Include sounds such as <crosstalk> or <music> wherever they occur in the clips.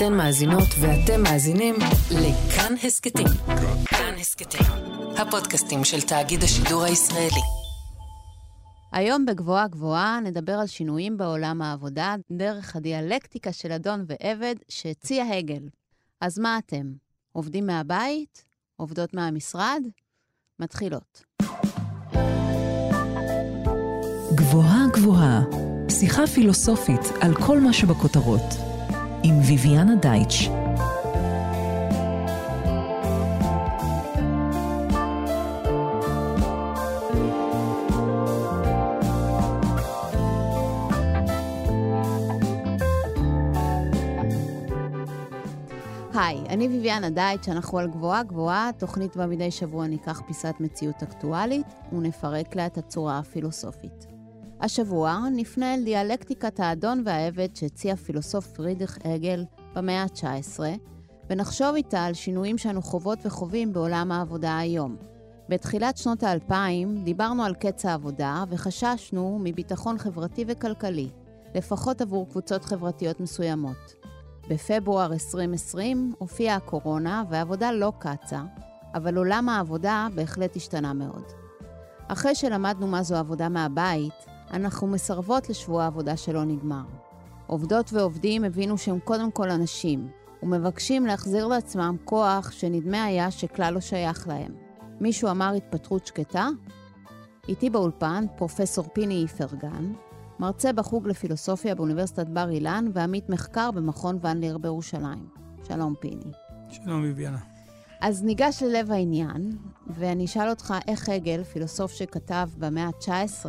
אתן מאזינות ואתם מאזינים לכאן הסכתים. כאן הסכתים, הפודקאסטים של תאגיד השידור הישראלי. היום בגבוהה גבוהה נדבר על שינויים בעולם העבודה דרך הדיאלקטיקה של אדון ועבד שהציע הגל. אז מה אתם? עובדים מהבית? עובדות מהמשרד? מתחילות. גבוהה גבוהה, שיחה פילוסופית על כל מה שבכותרות, עם ויviana דייטש. היי, אני ויviana דייטש, אנחנו על גבוהה גבוהה, תוכנית בה מדי שבוע ניקח פיסת מציאות אקטואלית ונפרק לה את הצורה הפילוסופית. השבוע נפנה אל דיאלקטיקת האדון והעבד שהציע פילוסוף פרידריך אגל במאה ה-19, ונחשוב איתה על שינויים שאנו חוות וחווים בעולם העבודה היום. בתחילת שנות האלפיים דיברנו על קץ העבודה וחששנו מביטחון חברתי וכלכלי, לפחות עבור קבוצות חברתיות מסוימות. בפברואר 2020 הופיעה הקורונה והעבודה לא קצה, אבל עולם העבודה בהחלט השתנה מאוד. אחרי שלמדנו מה זו עבודה מהבית, אנחנו מסרבות לשבוע עבודה שלא נגמר. עובדות ועובדים הבינו שהם קודם כל אנשים, ומבקשים להחזיר לעצמם כוח שנדמה היה שכלל לא שייך להם. מישהו אמר התפטרות שקטה? איתי באולפן פרופסור פיני איפרגן, מרצה בחוג לפילוסופיה באוניברסיטת בר אילן ועמית מחקר במכון ון ליר בירושלים. שלום פיני. שלום ביביאנה. אז ניגש ללב העניין, ואני אשאל אותך איך הגל, פילוסוף שכתב במאה ה-19,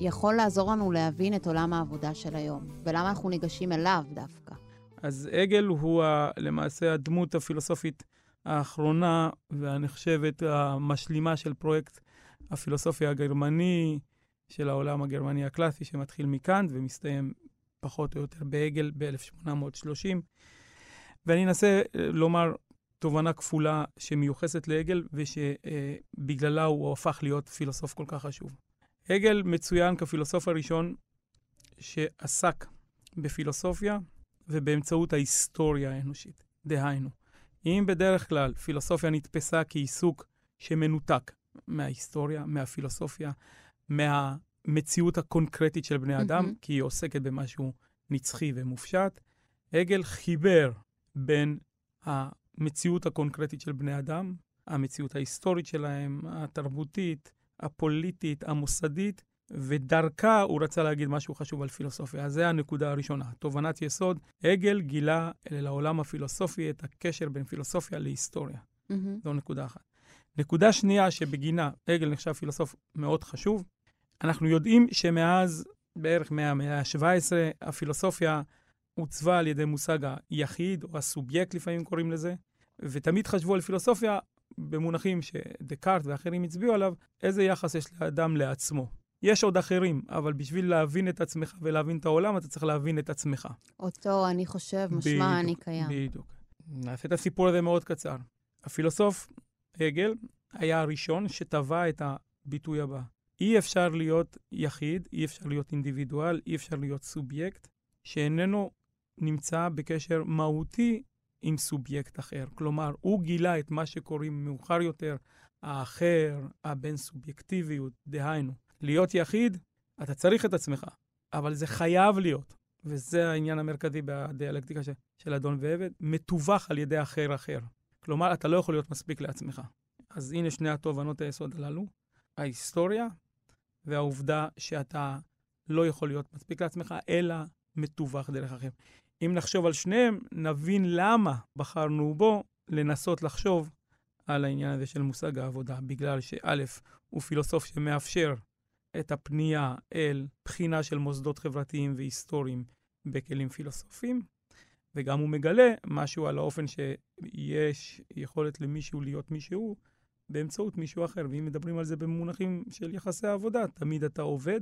יכול לעזור לנו להבין את עולם העבודה של היום, ולמה אנחנו ניגשים אליו דווקא. אז הגל הוא ה, למעשה הדמות הפילוסופית האחרונה והנחשבת המשלימה של פרויקט הפילוסופיה הגרמני, של העולם הגרמני הקלאסי, שמתחיל מכאנט ומסתיים פחות או יותר בהגל ב-1830. ואני אנסה לומר תובנה כפולה שמיוחסת להגל ושבגללה הוא הפך להיות פילוסוף כל כך חשוב. הגל מצוין כפילוסוף הראשון שעסק בפילוסופיה ובאמצעות ההיסטוריה האנושית. דהיינו, אם בדרך כלל פילוסופיה נתפסה כעיסוק שמנותק מההיסטוריה, מהפילוסופיה, מהמציאות הקונקרטית של בני אדם, mm-hmm. כי היא עוסקת במשהו נצחי ומופשט, הגל חיבר בין המציאות הקונקרטית של בני אדם, המציאות ההיסטורית שלהם, התרבותית, הפוליטית, המוסדית, ודרכה הוא רצה להגיד משהו חשוב על פילוסופיה. אז זה הנקודה הראשונה, תובנת יסוד. הגל גילה לעולם הפילוסופי את הקשר בין פילוסופיה להיסטוריה. Mm-hmm. זו נקודה אחת. נקודה שנייה שבגינה הגל נחשב פילוסוף מאוד חשוב, אנחנו יודעים שמאז בערך מהמאה ה-17 הפילוסופיה עוצבה על ידי מושג היחיד, או הסובייקט לפעמים קוראים לזה, ותמיד חשבו על פילוסופיה במונחים שדקארט ואחרים הצביעו עליו, איזה יחס יש לאדם לעצמו. יש עוד אחרים, אבל בשביל להבין את עצמך ולהבין את העולם, אתה צריך להבין את עצמך. אותו אני חושב, משמע אני קיים. בדיוק. נעשה את הסיפור הזה מאוד קצר. הפילוסוף הגל היה הראשון שטבע את הביטוי הבא. אי אפשר להיות יחיד, אי אפשר להיות אינדיבידואל, אי אפשר להיות סובייקט, שאיננו נמצא בקשר מהותי עם סובייקט אחר. כלומר, הוא גילה את מה שקוראים מאוחר יותר האחר, הבין-סובייקטיביות, דהיינו. להיות יחיד, אתה צריך את עצמך, אבל זה חייב להיות, וזה העניין המרכזי בדיאלקטיקה של, של אדון ועבד, מתווך על ידי אחר אחר. כלומר, אתה לא יכול להיות מספיק לעצמך. אז הנה שני התובנות היסוד הללו, ההיסטוריה והעובדה שאתה לא יכול להיות מספיק לעצמך, אלא מתווך דרך אחר. אם נחשוב על שניהם, נבין למה בחרנו בו לנסות לחשוב על העניין הזה של מושג העבודה, בגלל שא', הוא פילוסוף שמאפשר את הפנייה אל בחינה של מוסדות חברתיים והיסטוריים בכלים פילוסופיים, וגם הוא מגלה משהו על האופן שיש יכולת למישהו להיות מישהו באמצעות מישהו אחר. ואם מדברים על זה במונחים של יחסי עבודה, תמיד אתה עובד,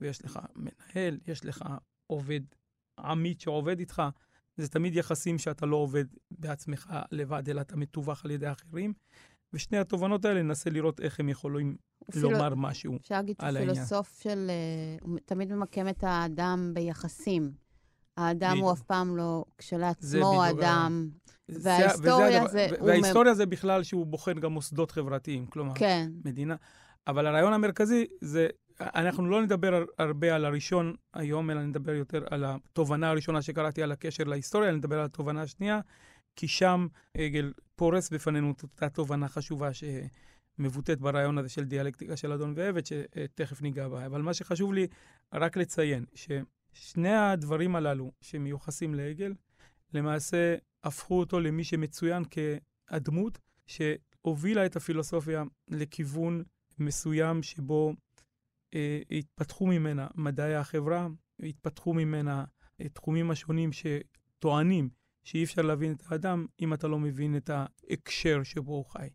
ויש לך מנהל, יש לך עובד עמית שעובד איתך. זה תמיד יחסים שאתה לא עובד בעצמך לבד, אלא אתה מתווך על ידי אחרים. ושני התובנות האלה, ננסה לראות איך הם יכולים פילו... לומר משהו על העניין. אפשר להגיד שהוא פילוסוף של... הוא תמיד ממקם את האדם ביחסים. האדם בדיוק. הוא אף פעם לא זה כשלעצמו אדם. זה- וההיסטוריה זה- הוא וההיסטוריה זה בכלל שהוא בוחן גם מוסדות חברתיים, כלומר, כן, מדינה. אבל הרעיון המרכזי זה, אנחנו לא נדבר הר- הרבה על הראשון היום, אלא נדבר יותר על התובנה הראשונה שקראתי על הקשר להיסטוריה, נדבר על התובנה השנייה, כי שם הגל פורס בפנינו את אותה תובנה חשובה שמבוטאת ברעיון הזה של דיאלקטיקה של אדון ועבד, שתכף ניגע בה. אבל מה שחשוב לי רק לציין, ששני הדברים הללו שמיוחסים לעגל, למעשה הפכו אותו למי שמצוין כהדמות שהובילה את הפילוסופיה לכיוון מסוים שבו התפתחו ממנה מדעי החברה, התפתחו ממנה אה, תחומים השונים שטוענים שאי אפשר להבין את האדם אם אתה לא מבין את ההקשר שבו הוא חי.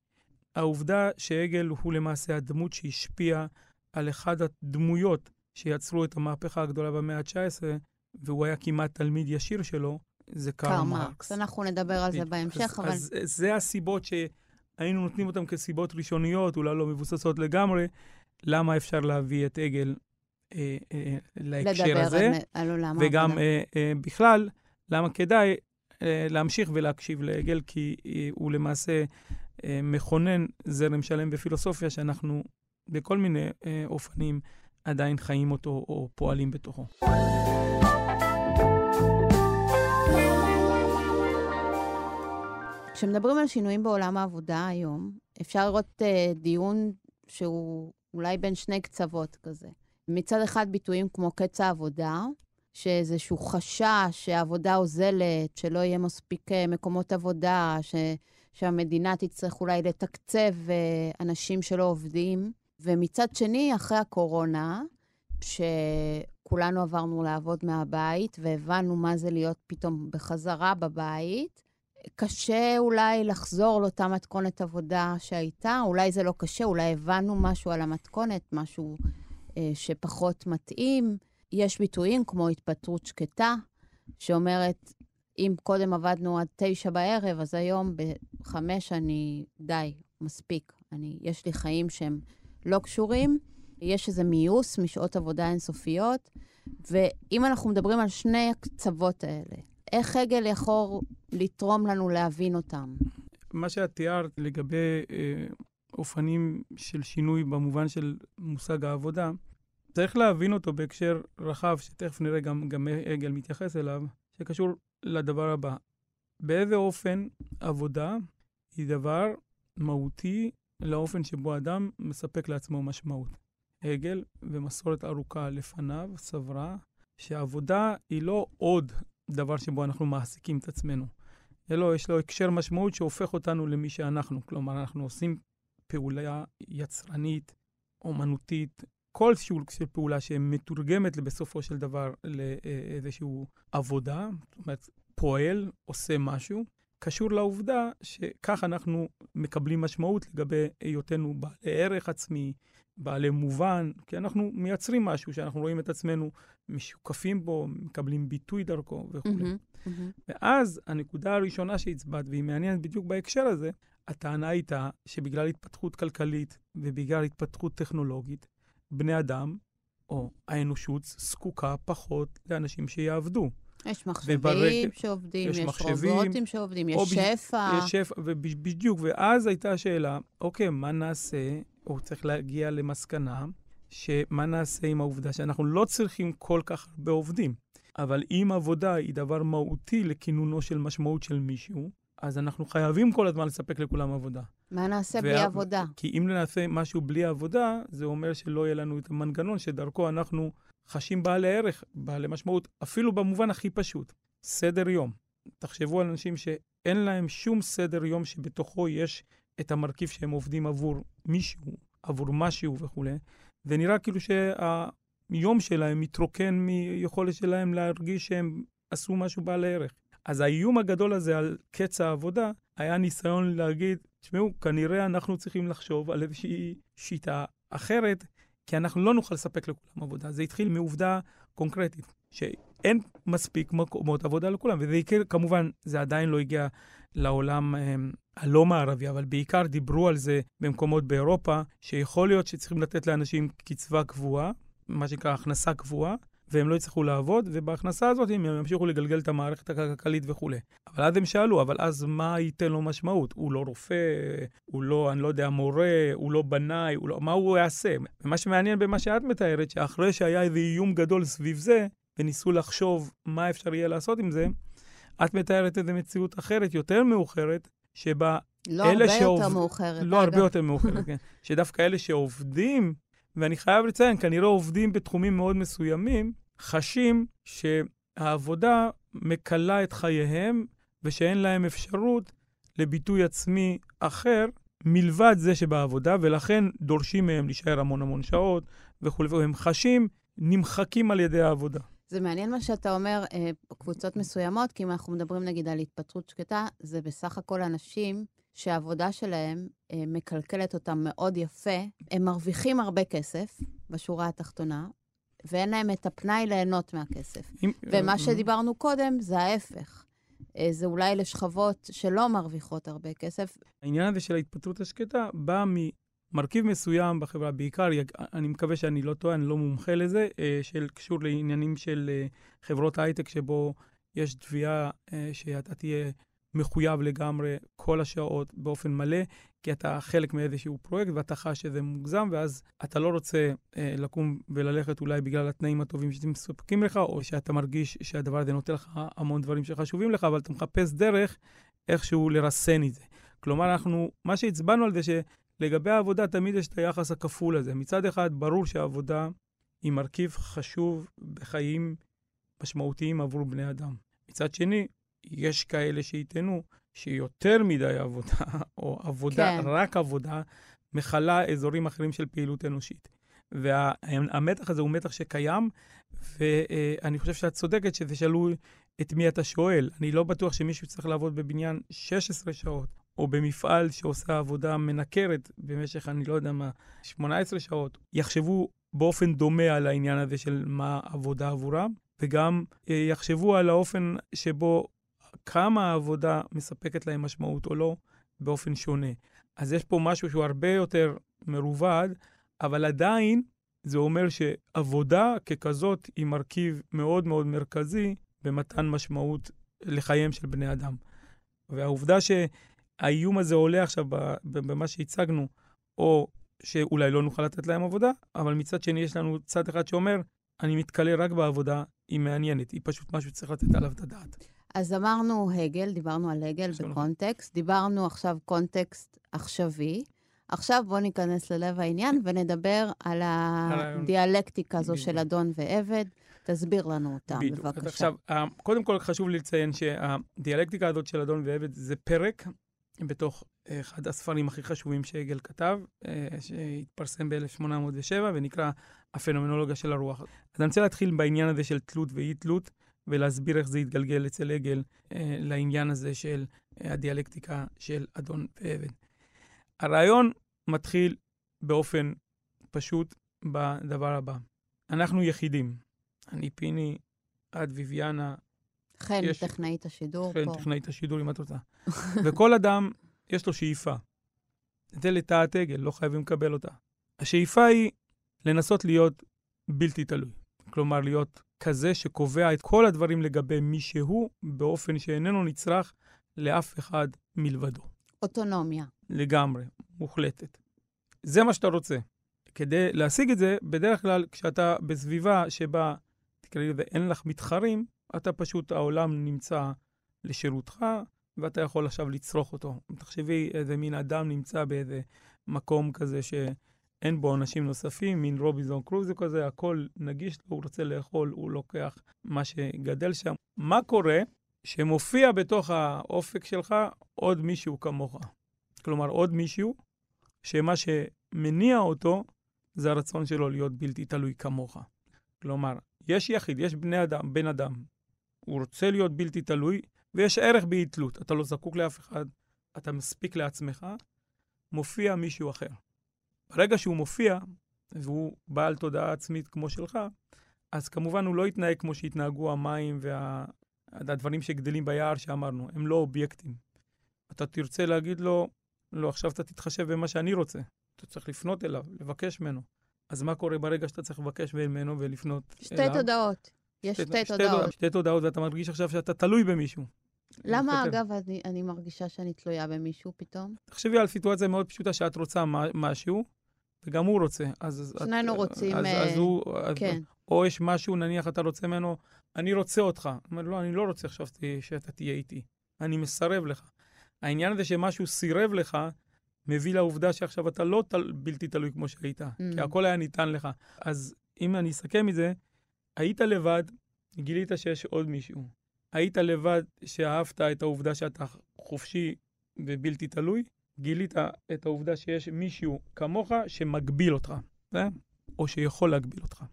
העובדה שהגל הוא למעשה הדמות שהשפיעה על אחד הדמויות שיצרו את המהפכה הגדולה במאה ה-19, והוא היה כמעט תלמיד ישיר שלו, זה קרל מרקס. אנחנו נדבר על זה. בהמשך, אז, אבל אז זה הסיבות שהיינו נותנים אותן כסיבות ראשוניות, אולי לא מבוססות לגמרי, למה אפשר להביא את עגל אה, אה, להקשר הזה, על, על וגם. אה, אה, בכלל, למה כדאי אה, להמשיך ולהקשיב לעגל, כי אה, הוא למעשה אה, מכונן זרם שלם בפילוסופיה שאנחנו בכל מיני אה, אופנים עדיין חיים אותו או פועלים בתוכו. כשמדברים על שינויים בעולם העבודה היום, אפשר לראות uh, דיון שהוא אולי בין שני קצוות כזה. מצד אחד ביטויים כמו קץ העבודה, שאיזשהו חשש שהעבודה אוזלת, שלא יהיה מספיק uh, מקומות עבודה, ש, שהמדינה תצטרך אולי לתקצב uh, אנשים שלא עובדים. ומצד שני, אחרי הקורונה, שכולנו עברנו לעבוד מהבית והבנו מה זה להיות פתאום בחזרה בבית, קשה אולי לחזור לאותה מתכונת עבודה שהייתה, אולי זה לא קשה, אולי הבנו משהו על המתכונת, משהו אה, שפחות מתאים. יש ביטויים כמו התפטרות שקטה, שאומרת, אם קודם עבדנו עד תשע בערב, אז היום בחמש אני, די, מספיק. אני, יש לי חיים שהם לא קשורים. יש איזה מיוס משעות עבודה אינסופיות, ואם אנחנו מדברים על שני הקצוות האלה, איך הגל יכול לתרום לנו להבין אותם? מה שאת תיארת לגבי אה, אופנים של שינוי במובן של מושג העבודה, צריך להבין אותו בהקשר רחב, שתכף נראה גם, גם עגל מתייחס אליו, שקשור לדבר הבא. באיזה אופן עבודה היא דבר מהותי לאופן שבו אדם מספק לעצמו משמעות. הגל ומסורת ארוכה לפניו סברה שעבודה היא לא עוד דבר שבו אנחנו מעסיקים את עצמנו. אלא יש לו הקשר משמעות שהופך אותנו למי שאנחנו. כלומר, אנחנו עושים פעולה יצרנית, אומנותית, כל סוג של פעולה שמתורגמת בסופו של דבר לאיזושהי עבודה, זאת אומרת, פועל, עושה משהו, קשור לעובדה שכך אנחנו מקבלים משמעות לגבי היותנו בעלי ערך עצמי, בעלי מובן, כי אנחנו מייצרים משהו שאנחנו רואים את עצמנו משוקפים בו, מקבלים ביטוי דרכו וכו'. Mm-hmm, mm-hmm. ואז הנקודה הראשונה שהצבעת, והיא מעניינת בדיוק בהקשר הזה, הטענה הייתה שבגלל התפתחות כלכלית ובגלל התפתחות טכנולוגית, בני אדם, או האנושות, זקוקה פחות לאנשים שיעבדו. יש מחשבים וברקע- שעובדים, יש יש, מחשבים, רובוטים שעובדים, יש שפע. יש שפע, ובדיוק, ואז הייתה השאלה, אוקיי, מה נעשה, או צריך להגיע למסקנה, שמה נעשה עם העובדה שאנחנו לא צריכים כל כך הרבה עובדים, אבל אם עבודה היא דבר מהותי לכינונו של משמעות של מישהו, אז אנחנו חייבים כל הזמן לספק לכולם עבודה. מה נעשה בלי וה- עבודה? כי אם נעשה משהו בלי עבודה, זה אומר שלא יהיה לנו את המנגנון שדרכו אנחנו חשים בעלי ערך, בעלי משמעות, אפילו במובן הכי פשוט, סדר יום. תחשבו על אנשים שאין להם שום סדר יום שבתוכו יש את המרכיב שהם עובדים עבור מישהו, עבור משהו וכולי. זה נראה כאילו שהיום שלהם מתרוקן מיכולת שלהם להרגיש שהם עשו משהו בעל ערך. אז האיום הגדול הזה על קץ העבודה היה ניסיון להגיד, תשמעו, כנראה אנחנו צריכים לחשוב על איזושהי שיטה אחרת, כי אנחנו לא נוכל לספק לכולם עבודה. זה התחיל מעובדה קונקרטית, שאין מספיק מקומות עבודה לכולם, וזה יקרה, כמובן, זה עדיין לא הגיע לעולם הם, הלא מערבי, אבל בעיקר דיברו על זה במקומות באירופה, שיכול להיות שצריכים לתת לאנשים קצבה קבועה, מה שנקרא הכנסה קבועה, והם לא יצטרכו לעבוד, ובהכנסה הזאת הם ימשיכו לגלגל את המערכת הכלכלית וכולי. אבל אז הם שאלו, אבל אז מה ייתן לו משמעות? הוא לא רופא, הוא לא, אני לא יודע, מורה, הוא לא בנאי, הוא לא, מה הוא יעשה? ומה שמעניין במה שאת מתארת, שאחרי שהיה איזה איום גדול סביב זה, וניסו לחשוב מה אפשר יהיה לעשות עם זה, את מתארת איזו מציאות אחרת, יותר מאוחרת, שבה לא הרבה שעוב... יותר מאוחרת. לא. הרבה יותר מאוחרת, כן. <laughs> שדווקא אלה שעובדים, ואני חייב לציין, כנראה עובדים בתחומים מאוד מסוימים, חשים שהעבודה מקלה את חייהם ושאין להם אפשרות לביטוי עצמי אחר מלבד זה שבעבודה, ולכן דורשים מהם להישאר המון המון שעות וכולי, והם חשים נמחקים על ידי העבודה. זה מעניין מה שאתה אומר, אה, קבוצות מסוימות, כי אם אנחנו מדברים נגיד על התפטרות שקטה, זה בסך הכל אנשים שהעבודה שלהם אה, מקלקלת אותם מאוד יפה. הם מרוויחים הרבה כסף, בשורה התחתונה, ואין להם את הפנאי ליהנות מהכסף. אם, ומה אה, שדיברנו קודם זה ההפך. אה, זה אולי לשכבות שלא מרוויחות הרבה כסף. העניין הזה של ההתפטרות השקטה בא ממרכיב מסוים בחברה, בעיקר, אני מקווה שאני לא טועה, אני לא מומחה לזה, אה, של קשור לעניינים של חברות הייטק, שבו יש תביעה שאתה תהיה מחויב לגמרי כל השעות באופן מלא, כי אתה חלק מאיזשהו פרויקט ואתה חש שזה מוגזם, ואז אתה לא רוצה אה, לקום וללכת אולי בגלל התנאים הטובים שמספקים לך, או שאתה מרגיש שהדבר הזה נותן לך המון דברים שחשובים לך, אבל אתה מחפש דרך איכשהו לרסן את זה. כלומר, אנחנו, מה שהצבענו על זה, שלגבי העבודה תמיד יש את היחס הכפול הזה. מצד אחד, ברור שהעבודה היא מרכיב חשוב בחיים משמעותיים עבור בני אדם. מצד שני, יש כאלה שיטענו שיותר מדי עבודה, <laughs> או עבודה, כן. רק עבודה, מכלה אזורים אחרים של פעילות אנושית. והמתח הזה הוא מתח שקיים, ואני חושב שאת צודקת שזה שלוי את מי אתה שואל. אני לא בטוח שמישהו צריך לעבוד בבניין 16 שעות, או במפעל שעושה עבודה מנקרת במשך, אני לא יודע מה, 18 שעות. יחשבו באופן דומה על העניין הזה של מה עבודה עבורם, וגם אה, יחשבו על האופן שבו כמה העבודה מספקת להם משמעות או לא, באופן שונה. אז יש פה משהו שהוא הרבה יותר מרובד, אבל עדיין זה אומר שעבודה ככזאת היא מרכיב מאוד מאוד מרכזי במתן משמעות לחייהם של בני אדם. והעובדה שהאיום הזה עולה עכשיו במה שהצגנו, או שאולי לא נוכל לתת להם עבודה, אבל מצד שני יש לנו צד אחד שאומר, אני מתכלה רק בעבודה, היא מעניינת, היא פשוט משהו שצריך לתת עליו את הדעת. אז אמרנו הגל, דיברנו על הגל בקונטקסט, דיברנו עכשיו קונטקסט עכשווי. עכשיו בואו ניכנס ללב העניין ונדבר על הדיאלקטיקה הזו של אדון ועבד. תסביר לנו אותה, בדיוק. בבקשה. עכשיו, קודם כל חשוב לי לציין שהדיאלקטיקה הזאת של אדון ועבד זה פרק בתוך אחד הספרים הכי חשובים שהגל כתב, אה, שהתפרסם ב-1807 ונקרא הפנומנולוגיה של הרוח. אז אני רוצה להתחיל בעניין הזה של תלות ואי-תלות. ולהסביר איך זה יתגלגל אצל עגל אה, לעניין הזה של אה, הדיאלקטיקה של אדון ועבד. הרעיון מתחיל באופן פשוט בדבר הבא. אנחנו יחידים. אני פיני, את ויביאנה. חן, יש... טכנאית השידור חן, פה. חן, טכנאית השידור, אם את רוצה. <laughs> וכל אדם, יש לו שאיפה. זה לטעת עגל, לא חייבים לקבל אותה. השאיפה היא לנסות להיות בלתי תלוי. כלומר, להיות כזה שקובע את כל הדברים לגבי מי שהוא, באופן שאיננו נצרך לאף אחד מלבדו. אוטונומיה. לגמרי, מוחלטת. זה מה שאתה רוצה. כדי להשיג את זה, בדרך כלל כשאתה בסביבה שבה, תקראי לזה, אין לך מתחרים, אתה פשוט, העולם נמצא לשירותך, ואתה יכול עכשיו לצרוך אותו. תחשבי איזה מין אדם נמצא באיזה מקום כזה ש... אין בו אנשים נוספים, מין רובינזון קרוזו כזה, הכל נגיש לו, הוא רוצה לאכול, הוא לוקח מה שגדל שם. מה קורה שמופיע בתוך האופק שלך עוד מישהו כמוך? כלומר, עוד מישהו שמה שמניע אותו זה הרצון שלו להיות בלתי תלוי כמוך. כלומר, יש יחיד, יש בני אדם, בן אדם. הוא רוצה להיות בלתי תלוי, ויש ערך באי תלות. אתה לא זקוק לאף אחד, אתה מספיק לעצמך, מופיע מישהו אחר. ברגע שהוא מופיע, והוא בעל תודעה עצמית כמו שלך, אז כמובן הוא לא יתנהג כמו שהתנהגו המים והדברים שגדלים ביער שאמרנו, הם לא אובייקטים. אתה תרצה להגיד לו, לא, עכשיו אתה תתחשב במה שאני רוצה. אתה צריך לפנות אליו, לבקש ממנו. אז מה קורה ברגע שאתה צריך לבקש ממנו ולפנות שתי אליו? תודעות. יש שתי שתי תודעות. שתי תודעות, ואתה מרגיש עכשיו שאתה תלוי במישהו. למה, מסתכל. אגב, אני- אני מרגישה שאני תלויה במישהו פתאום? תחשבי על סיטואציה מאוד פשוטה שאת רוצה מה- משהו, וגם הוא רוצה. אז, שנינו את, רוצים, אז, אה, אז הוא, אז, כן. או יש משהו, נניח אתה רוצה ממנו, אני רוצה אותך. הוא אומר, לא, אני לא רוצה עכשיו שאתה תהיה איתי. אני מסרב לך. העניין הזה שמשהו סירב לך, מביא לעובדה שעכשיו אתה לא תל, בלתי תלוי כמו שהיית, Mm. כי הכל היה ניתן לך. אז אם אני אסכם את זה, היית לבד, גילית שיש עוד מישהו. היית לבד שאהבת את העובדה שאתה חופשי ובלתי תלוי, גילית את העובדה שיש מישהו כמוך שמגביל אותך, בסדר? או שיכול להגביל אותך.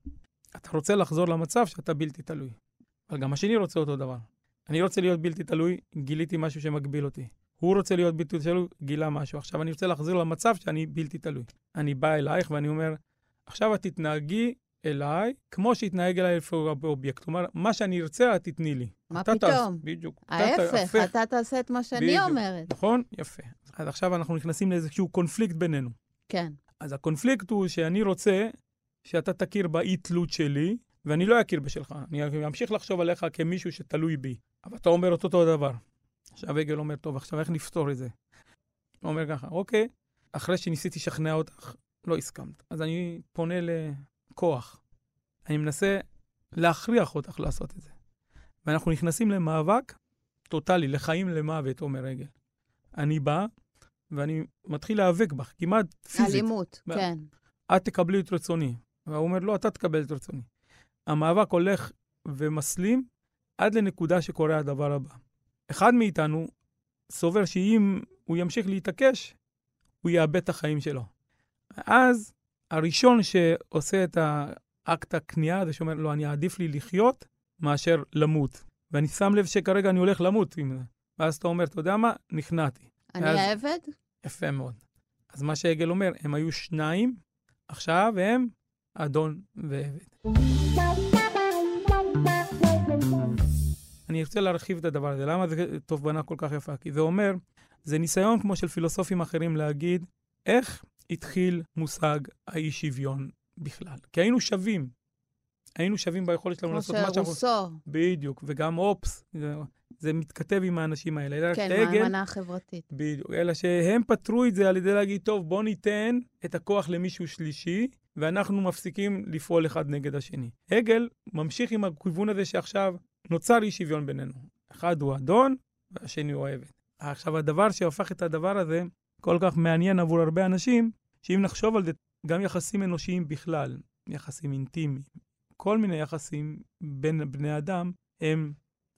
אתה רוצה לחזור למצב שאתה בלתי תלוי. אבל גם השני רוצה אותו דבר. אני רוצה להיות בלתי תלוי, גיליתי משהו שמגביל אותי. הוא רוצה להיות בלתי תלוי, גילה משהו. עכשיו אני רוצה להחזיר למצב שאני בלתי תלוי. אני בא אלייך ואני אומר, עכשיו את תתנהגי אליי כמו שהתנהג אליי לפי אובייקט. כלומר, מה שאני ארצה, את תתני לי. מה אתה תעש- פתאום? בדיוק. אתה ההפך, תהפך. אתה תעשה את מה שאני בדיוק. אומרת. נכון? יפה. אז עכשיו אנחנו נכנסים לאיזשהו קונפליקט בינינו. כן. אז הקונפליקט הוא שאני רוצה שאתה תכיר באי-תלות שלי, ואני לא אכיר בשלך. אני אמשיך לחשוב עליך כמישהו שתלוי בי. אבל אתה אומר את אותו דבר. עכשיו עגל אומר, טוב, עכשיו איך נפתור את זה? הוא אומר ככה, אוקיי, אחרי שניסיתי לשכנע אותך, לא הסכמת. אז אני פונה לכוח. אני מנסה להכריח אותך לעשות את זה. ואנחנו נכנסים למאבק טוטאלי, לחיים למוות, אומר עגל. אני בא, ואני מתחיל להיאבק בך, כמעט פיזית. אלימות, ב- כן. את תקבלי את רצוני. והוא אומר, לא, אתה תקבל את רצוני. המאבק הולך ומסלים עד לנקודה שקורה הדבר הבא. אחד מאיתנו סובר שאם הוא ימשיך להתעקש, הוא יאבד את החיים שלו. אז הראשון שעושה את האקט הכניעה הזה, שאומר, לא, אני אעדיף לי לחיות מאשר למות. ואני שם לב שכרגע אני הולך למות עם זה. ואז אתה אומר, אתה יודע מה? נכנעתי. אני ואז- העבד? יפה מאוד. אז מה שעגל אומר, הם היו שניים, עכשיו הם אדון ועבד. אני רוצה להרחיב את הדבר הזה. למה זה תובנה כל כך יפה? כי זה אומר, זה ניסיון כמו של פילוסופים אחרים להגיד, איך התחיל מושג האי-שוויון בכלל? כי היינו שווים. היינו שווים ביכולת שלנו כמו לעשות מה שאנחנו... שרוסו, בדיוק, וגם אופס, זה, זה מתכתב עם האנשים האלה. אלא כן, מהאמנה החברתית. בדיוק, אלא שהם פתרו את זה על ידי להגיד, טוב, בוא ניתן את הכוח למישהו שלישי, ואנחנו מפסיקים לפעול אחד נגד השני. הגל ממשיך עם הכיוון הזה שעכשיו נוצר אי שוויון בינינו. אחד הוא אדון, והשני הוא העבד. עכשיו, הדבר שהפך את הדבר הזה כל כך מעניין עבור הרבה אנשים, שאם נחשוב על זה, גם יחסים אנושיים בכלל, יחסים אינטימיים, כל מיני יחסים בין בני אדם, הם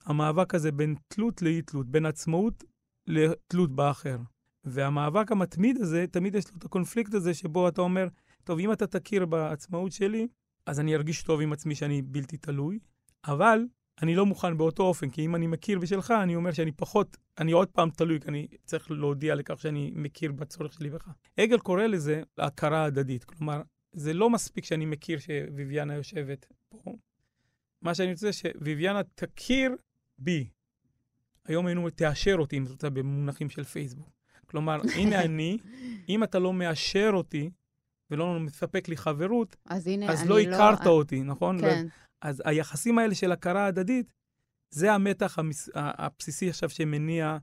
המאבק הזה בין תלות לאי-תלות, בין עצמאות לתלות באחר. והמאבק המתמיד הזה, תמיד יש לו את הקונפליקט הזה שבו אתה אומר, טוב, אם אתה תכיר בעצמאות שלי, אז אני ארגיש טוב עם עצמי שאני בלתי תלוי, אבל אני לא מוכן באותו אופן, כי אם אני מכיר בשלך, אני אומר שאני פחות, אני עוד פעם תלוי, כי אני צריך להודיע לכך שאני מכיר בצורך שלי בך. עגל קורא לזה הכרה הדדית. כלומר, זה לא מספיק שאני מכיר שביביאנה יושבת פה. מה שאני רוצה שביביאנה תכיר בי. היום היינו, תאשר אותי, אם את רוצה, במונחים של פייסבוק. כלומר, <laughs> הנה אני, אם אתה לא מאשר אותי ולא מספק לי חברות, אז הנה, אז אני לא הכרת אותי, נכון? כן, אז היחסים האלה של הכרה הדדית, זה המתח המס... הבסיסי עכשיו שמניע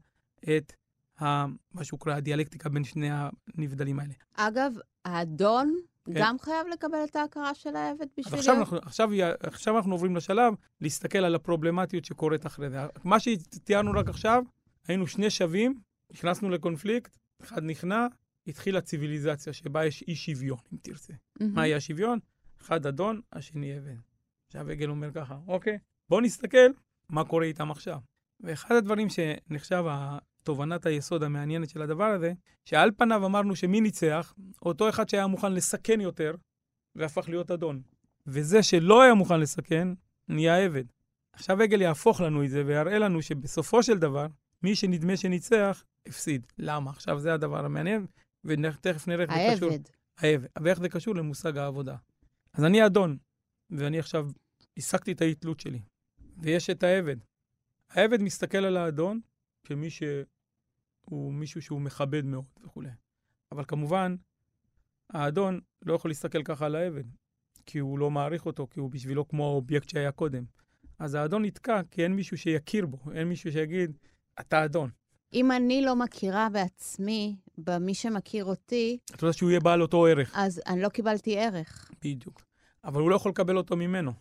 את ה... מה שהוא קורא הדיאלקטיקה בין שני הנבדלים האלה. אגב, האדון כן. גם חייב לקבל את ההכרה של העבד בשביל... עכשיו אנחנו, עכשיו, עכשיו אנחנו עוברים לשלב להסתכל על הפרובלמטיות שקורית אחרי זה. מה שתיארנו רק עכשיו, היינו שני שווים, נכנסנו לקונפליקט, אחד נכנע, התחילה ציוויליזציה שבה יש אי שוויון, אם תרצה. מהמם. מה יהיה השוויון? אחד אדון, השני אבן. עגל אומר ככה, אוקיי, בואו נסתכל מה קורה איתם עכשיו. ואחד הדברים שנחשב תובנת היסוד המעניינת של הדבר הזה, שעל פניו אמרנו שמי ניצח? אותו אחד שהיה מוכן לסכן יותר, והפך להיות אדון. וזה שלא היה מוכן לסכן, נהיה עבד. עכשיו עגל יהפוך לנו את זה ויראה לנו שבסופו של דבר, מי שנדמה שניצח, הפסיד. למה? עכשיו זה הדבר המעניין, ותכף נראה איך זה קשור. העבד. העבד. ואיך זה קשור למושג העבודה. אז אני אדון, ואני עכשיו השגתי את האי-תלות שלי, ויש את העבד. העבד מסתכל על האדון כמי שהוא מישהו שהוא מכבד מאוד וכולי. אבל כמובן, האדון לא יכול להסתכל ככה על העבד, כי הוא לא מעריך אותו, כי הוא בשבילו כמו האובייקט שהיה קודם. אז האדון נתקע כי אין מישהו שיכיר בו, אין מישהו שיגיד, אתה אדון. אם אני לא מכירה בעצמי, במי שמכיר אותי, אתה יודע שהוא יהיה בעל אותו ערך. אז אני לא קיבלתי ערך. בדיוק. אבל הוא לא יכול לקבל אותו ממנו.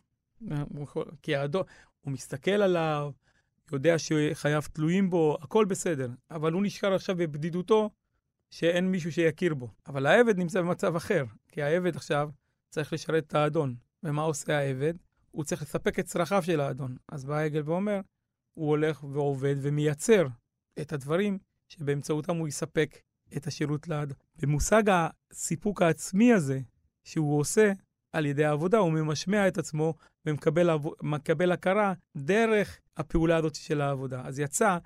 הוא יכול, כי האדון, הוא מסתכל עליו, יודע שחייו תלויים בו, הכל בסדר. אבל הוא נשאר עכשיו בבדידותו, שאין מישהו שיכיר בו. אבל העבד נמצא במצב אחר, כי העבד עכשיו צריך לשרת את האדון. ומה עושה העבד? הוא צריך לספק את צרכיו של האדון. אז בא העגל ואומר, הוא הולך ועובד ומייצר את הדברים שבאמצעותם הוא יספק את השירות לאדון. במושג הסיפוק העצמי הזה שהוא עושה על ידי העבודה, הוא ממשמע את עצמו ומקבל הכרה דרך הפעולה הזאת של העבודה. אז יצא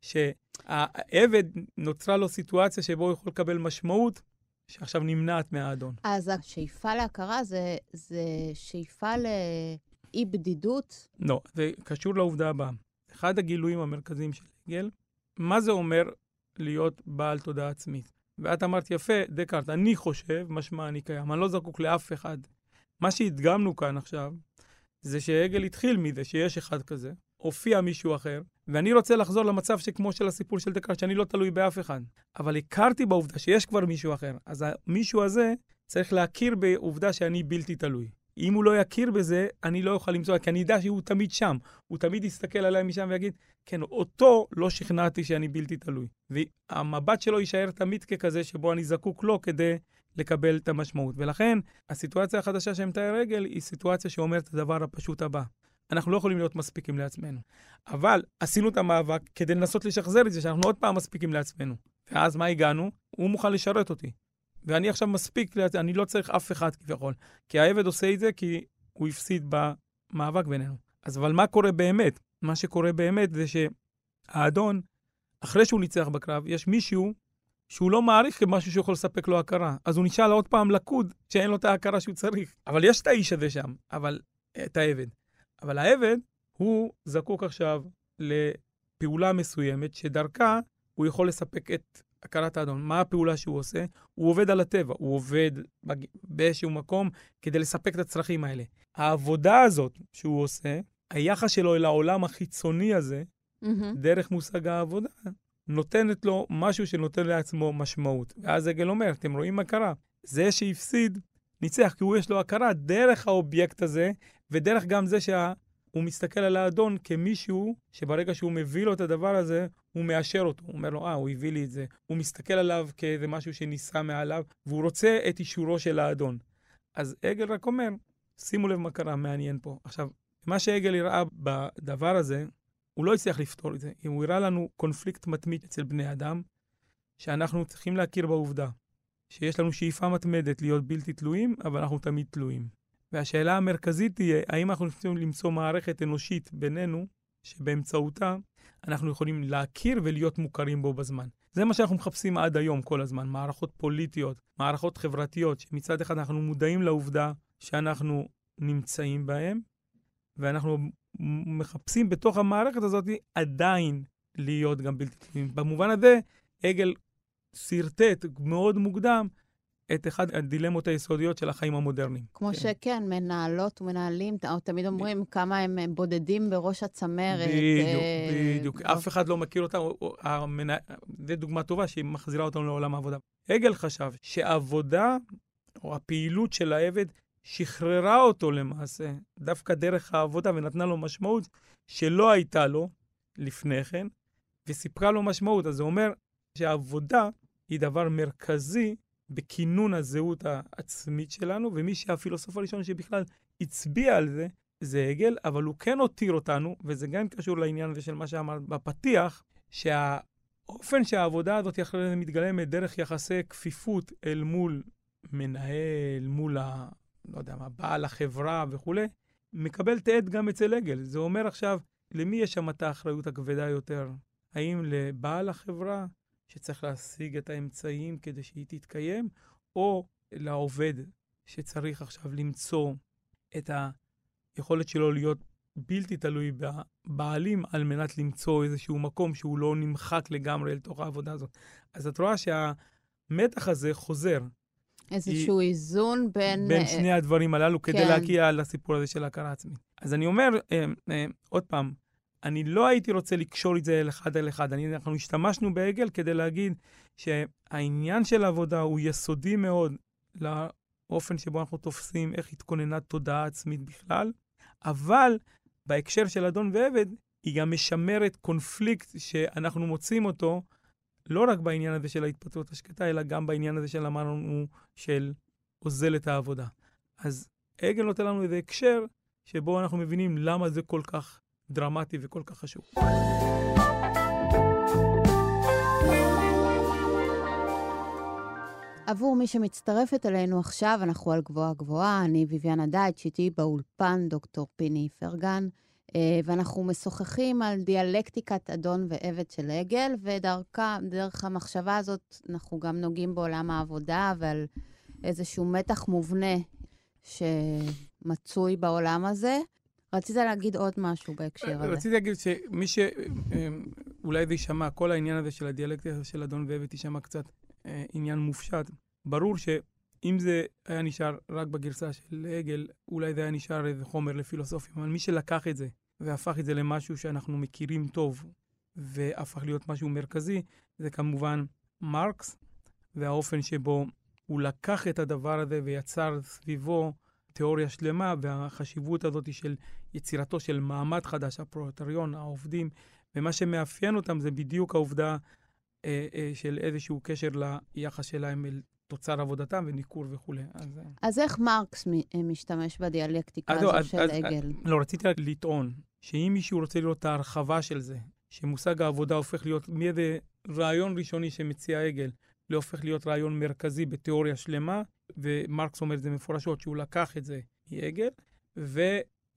שהעבד, נוצרה לו סיטואציה שבו הוא יכול לקבל משמעות שעכשיו נמנעת מהאדון. אז השאיפה להכרה זה, זה שאיפה לאי בדידות? לא, זה קשור לעובדה הבאה. אחד הגילויים המרכזיים של הגל, מה זה אומר להיות בעל תודעה עצמית? ואת אמרת יפה, דקארט, אני חושב, משמע אני קיים, אני לא זקוק לאף אחד. מה שהדגמנו כאן עכשיו, זה שהגל התחיל מזה שיש אחד כזה, הופיע מישהו אחר, ואני רוצה לחזור למצב שכמו של הסיפור של דקארט, שאני לא תלוי באף אחד. אבל הכרתי בעובדה שיש כבר מישהו אחר, אז המישהו הזה צריך להכיר בעובדה שאני בלתי תלוי. אם הוא לא יכיר בזה, אני לא אוכל למצוא, כי אני אדע שהוא תמיד שם. הוא תמיד יסתכל עליי משם ויגיד, כן, אותו לא שכנעתי שאני בלתי תלוי. והמבט שלו יישאר תמיד ככזה שבו אני זקוק לו כדי לקבל את המשמעות. ולכן, הסיטואציה החדשה שמתאר רגל היא סיטואציה שאומרת את הדבר הפשוט הבא. אנחנו לא יכולים להיות מספיקים לעצמנו. אבל עשינו את המאבק כדי לנסות לשחזר את זה, שאנחנו עוד פעם מספיקים לעצמנו. ואז מה הגענו? הוא מוכן לשרת אותי. ואני עכשיו מספיק, אני לא צריך אף אחד כביכול. כי העבד עושה את זה כי הוא הפסיד במאבק בינינו. אז אבל מה קורה באמת? מה שקורה באמת זה שהאדון, אחרי שהוא ניצח בקרב, יש מישהו שהוא לא מעריך כמשהו שיכול לספק לו הכרה. אז הוא נשאל עוד פעם לקוד שאין לו את ההכרה שהוא צריך. אבל יש את האיש הזה שם, אבל את העבד. אבל העבד, הוא זקוק עכשיו לפעולה מסוימת, שדרכה הוא יכול לספק את הכרת האדון. מה הפעולה שהוא עושה? הוא עובד על הטבע, הוא עובד באיזשהו מקום כדי לספק את הצרכים האלה. העבודה הזאת שהוא עושה, היחס שלו אל העולם החיצוני הזה, mm-hmm. דרך מושג העבודה, נותנת לו משהו שנותן לעצמו משמעות. ואז עגל אומר, אתם רואים מה קרה? זה שהפסיד, ניצח, כי הוא יש לו הכרה דרך האובייקט הזה, ודרך גם זה שהוא מסתכל על האדון כמישהו שברגע שהוא מביא לו את הדבר הזה, הוא מאשר אותו. הוא אומר לו, אה, הוא הביא לי את זה. הוא מסתכל עליו כאיזה משהו שנישא מעליו, והוא רוצה את אישורו של האדון. אז עגל רק אומר, שימו לב מה קרה, מעניין פה. עכשיו, מה שעגל הראה בדבר הזה, הוא לא הצליח לפתור את זה. הוא הראה לנו קונפליקט מתמיד אצל בני אדם, שאנחנו צריכים להכיר בעובדה שיש לנו שאיפה מתמדת להיות בלתי תלויים, אבל אנחנו תמיד תלויים. והשאלה המרכזית תהיה, האם אנחנו צריכים למצוא מערכת אנושית בינינו, שבאמצעותה אנחנו יכולים להכיר ולהיות מוכרים בו בזמן. זה מה שאנחנו מחפשים עד היום כל הזמן, מערכות פוליטיות, מערכות חברתיות, שמצד אחד אנחנו מודעים לעובדה שאנחנו נמצאים בהן, ואנחנו מחפשים בתוך המערכת הזאת עדיין להיות גם בלתי תלויים. במובן הזה, עגל שרטט מאוד מוקדם את אחד הדילמות היסודיות של החיים המודרניים. כמו כן. שכן, מנהלות ומנהלים, תמיד אומרים כמה הם בודדים בראש הצמרת. בדיוק, אה... בדיוק. אף אחד לא מכיר אותם. המנה... זו דוגמה טובה שהיא מחזירה אותנו לעולם העבודה. הגל חשב שהעבודה, או הפעילות של העבד, שחררה אותו למעשה, דווקא דרך העבודה, ונתנה לו משמעות שלא הייתה לו לפני כן, וסיפרה לו משמעות. אז זה אומר שהעבודה היא דבר מרכזי בכינון הזהות העצמית שלנו, ומי שהפילוסוף הראשון שבכלל הצביע על זה, זה הגל, אבל הוא כן הותיר אותנו, וזה גם קשור לעניין הזה של מה שאמרת בפתיח, שהאופן שהעבודה הזאת יכולה מתגלמת דרך יחסי כפיפות אל מול מנהל, מול. לא יודע מה, בעל החברה וכולי, מקבל תעד גם אצל עגל. זה אומר עכשיו, למי יש שם את האחריות הכבדה יותר? האם לבעל החברה, שצריך להשיג את האמצעים כדי שהיא תתקיים, או לעובד שצריך עכשיו למצוא את היכולת שלו להיות בלתי תלוי בבעלים על מנת למצוא איזשהו מקום שהוא לא נמחק לגמרי לתוך העבודה הזאת. אז את רואה שהמתח הזה חוזר. איזשהו איזון בין... בין אה, שני הדברים הללו כדי כן. להגיע לסיפור הזה של הכרה עצמית. אז אני אומר, אה, אה, עוד פעם, אני לא הייתי רוצה לקשור את זה אחד על אחד. אני, אנחנו השתמשנו בעגל כדי להגיד שהעניין של העבודה הוא יסודי מאוד לאופן שבו אנחנו תופסים איך התכוננה תודעה עצמית בכלל, אבל בהקשר של אדון ועבד, היא גם משמרת קונפליקט שאנחנו מוצאים אותו לא רק בעניין הזה של ההתפטרות השקטה, אלא גם בעניין הזה של אמרנו, של אוזל את העבודה. אז עגל נותן לנו איזה הקשר שבו אנחנו מבינים למה זה כל כך דרמטי וכל כך חשוב. עבור מי שמצטרפת אלינו עכשיו, אנחנו על גבוהה גבוהה, אני ביביאנה דייטש, איתי באולפן דוקטור פיני פרגן, ואנחנו משוחחים על דיאלקטיקת אדון ועבד של עגל, ודרך המחשבה הזאת אנחנו גם נוגעים בעולם העבודה ועל איזשהו מתח מובנה שמצוי בעולם הזה. רצית להגיד עוד משהו בהקשר הזה. רציתי להגיד שמי ש... אולי זה יישמע, כל העניין הזה של הדיאלקטיקה של אדון ועבד יישמע קצת אה, עניין מופשט. ברור שאם זה היה נשאר רק בגרסה של עגל, אולי זה היה נשאר איזה חומר לפילוסופיה. אבל מי שלקח את זה והפך את זה למשהו שאנחנו מכירים טוב, והפך להיות משהו מרכזי, זה כמובן מרקס, והאופן שבו הוא לקח את הדבר הזה ויצר סביבו תיאוריה שלמה, והחשיבות הזאת של יצירתו של מעמד חדש, הפרולטריון, העובדים, ומה שמאפיין אותם זה בדיוק העובדה אה, אה, של איזשהו קשר ליחס שלהם אל תוצר עבודתם וניכור וכולי. אז, אה, אז איך מרקס מ- משתמש בדיאלקטיקה לא, הזו של אז- עגל? לא, רציתי רק לטעון שאם מישהו רוצה לראות את ההרחבה של זה, שמושג העבודה הופך להיות מאיזה רעיון ראשוני שמציע עגל, להופך להיות רעיון מרכזי בתיאוריה שלמה, ומרקס אומר את זה מפורשות, שהוא לקח את זה מעגל,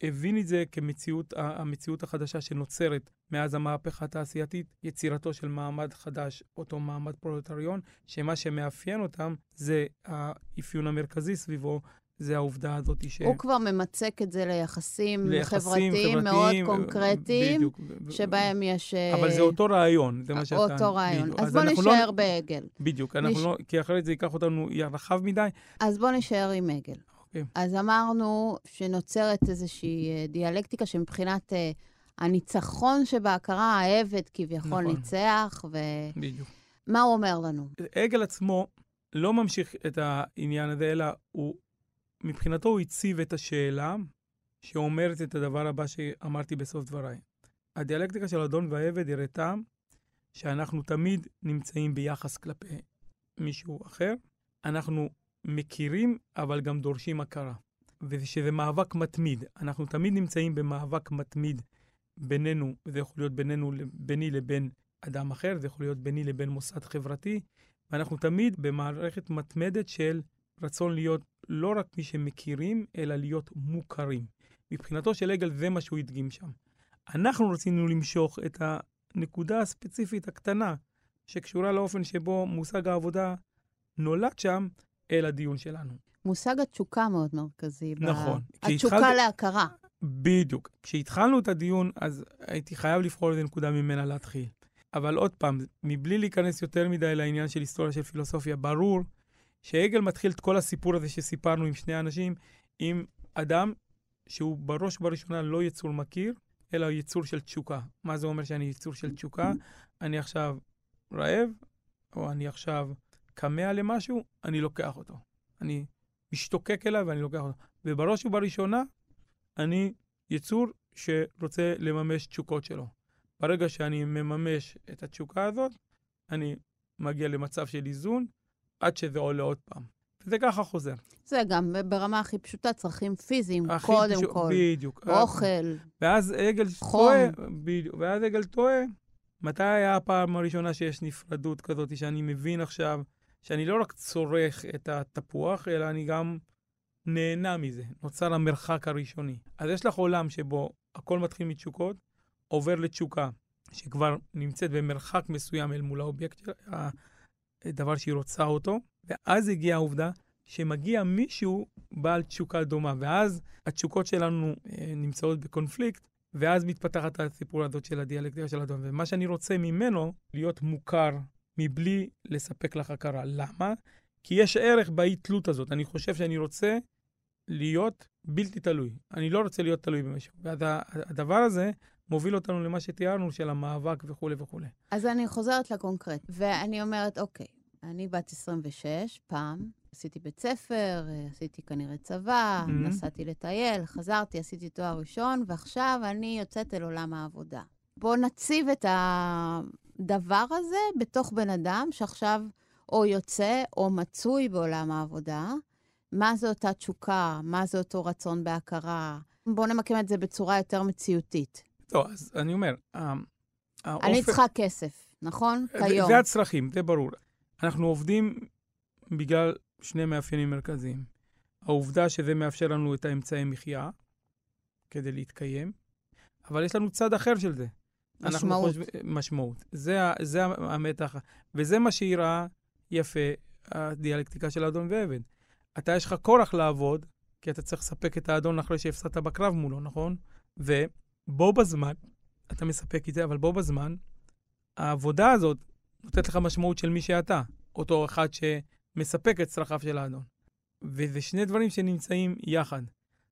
והבין את זה כמציאות, המציאות החדשה שנוצרת מאז המהפכה התעשייתית, יצירתו של מעמד חדש, אותו מעמד פרולטריון, שמה שמאפיין אותם זה האפיון המרכזי סביבו, זה העובדה הזאת ש... הוא כבר ממצק את זה ליחסים, ליחסים חברתיים מאוד חברתיים, קונקרטיים, בדיוק. שבהם יש... אה, אבל זה אותו רעיון, זה מה שאתה... אותו רעיון. בדיוק. אז בוא אנחנו נישאר לא... בעגל. בדיוק, אנחנו נש- לא... כי אחרת זה ייקח אותנו רחב מדי. אז בוא נישאר עם עגל. אוקיי. אז אמרנו שנוצרת איזושהי אה, דיאלקטיקה שמבחינת אה, הניצחון שבהכרה, העבד כביכול נכון. ניצח, בדיוק. ומה הוא אומר לנו? עגל עצמו לא ממשיך את העניין הזה, אלא הוא, מבחינתו הוא הציב את השאלה שאומרת את הדבר הבא שאמרתי בסוף דבריי. הדיאלקטיקה של אדון והעבד הראתה שאנחנו תמיד נמצאים ביחס כלפי מישהו אחר. אנחנו מכירים, אבל גם דורשים הכרה. ושזה מאבק מתמיד. אנחנו תמיד נמצאים במאבק מתמיד בינינו, וזה יכול להיות בינינו, ביני לבין אדם אחר, זה יכול להיות ביני לבין מוסד חברתי, ואנחנו תמיד במערכת מתמדת של רצון להיות לא רק מי שמכירים, אלא להיות מוכרים. מבחינתו של עגל זה מה שהוא הדגים שם. אנחנו רצינו למשוך את הנקודה הספציפית הקטנה, שקשורה לאופן שבו מושג העבודה נולד שם, אל הדיון שלנו. מושג התשוקה מאוד מרכזי. ב- נכון. התשוקה כשהתחלת- להכרה. בדיוק. כשהתחלנו את הדיון, אז הייתי חייב לבחור איזה נקודה ממנה להתחיל. אבל עוד פעם, מבלי להיכנס יותר מדי לעניין של היסטוריה של פילוסופיה, ברור שעגל מתחיל את כל הסיפור הזה שסיפרנו עם שני אנשים, עם אדם שהוא בראש ובראשונה לא יצור מכיר, אלא יצור של תשוקה. מה זה אומר שאני יצור של תשוקה? אני עכשיו רעב, או אני עכשיו כמה למשהו, אני לוקח אותו. אני משתוקק אליו ואני לוקח אותו. ובראש ובראשונה, אני יצור שרוצה לממש תשוקות שלו. ברגע שאני מממש את התשוקה הזאת, אני מגיע למצב של איזון, עד שזה עולה עוד פעם. וזה ככה חוזר. זה גם ברמה הכי פשוטה, צרכים פיזיים, קודם פשוט- כל. בדיוק. אוכל, ואז עגל חום. טועה, בדיוק, ואז עגל טועה, מתי היה הפעם הראשונה שיש נפרדות כזאת, שאני מבין עכשיו, שאני לא רק צורך את התפוח, אלא אני גם נהנה מזה. נוצר המרחק הראשוני. אז יש לך עולם שבו הכל מתחיל מתשוקות, עובר לתשוקה, שכבר נמצאת במרחק מסוים אל מול האובייקט, הדבר שהיא רוצה אותו, ואז הגיעה העובדה שמגיע מישהו בעל תשוקה דומה, ואז התשוקות שלנו אה, נמצאות בקונפליקט, ואז מתפתחת הסיפור הזאת של הדיאלקטיקה של אדון. ומה שאני רוצה ממנו, להיות מוכר מבלי לספק לך הכרה. למה? כי יש ערך באי-תלות הזאת. אני חושב שאני רוצה להיות בלתי תלוי. אני לא רוצה להיות תלוי במשהו. והדבר הזה מוביל אותנו למה שתיארנו, של המאבק וכולי וכולי. אז אני חוזרת לקונקרט, ואני אומרת, אוקיי, אני בת 26, פעם, עשיתי בית ספר, עשיתי כנראה צבא, mm-hmm. נסעתי לטייל, חזרתי, עשיתי תואר ראשון, ועכשיו אני יוצאת אל עולם העבודה. בואו נציב את הדבר הזה בתוך בן אדם שעכשיו או יוצא או מצוי בעולם העבודה. מה זה אותה תשוקה? מה זה אותו רצון בהכרה? בואו נמקם את זה בצורה יותר מציאותית. לא, אז אני אומר, האופן... אני צריכה כסף, נכון? כיום. זה הצרכים, זה ברור. אנחנו עובדים בגלל שני מאפיינים מרכזיים. העובדה שזה מאפשר לנו את האמצעי מחיה כדי להתקיים, אבל יש לנו צד אחר של זה. משמעות. חושב, משמעות. זה, זה המתח, וזה מה שהיא ראה יפה, הדיאלקטיקה של האדון ועבד. אתה, יש לך כורח לעבוד, כי אתה צריך לספק את האדון אחרי שהפסדת בקרב מולו, נכון? ובו בזמן, אתה מספק את זה, אבל בו בזמן, העבודה הזאת נותנת לך משמעות של מי שאתה, אותו אחד שמספק את צרכיו של האדון. וזה שני דברים שנמצאים יחד.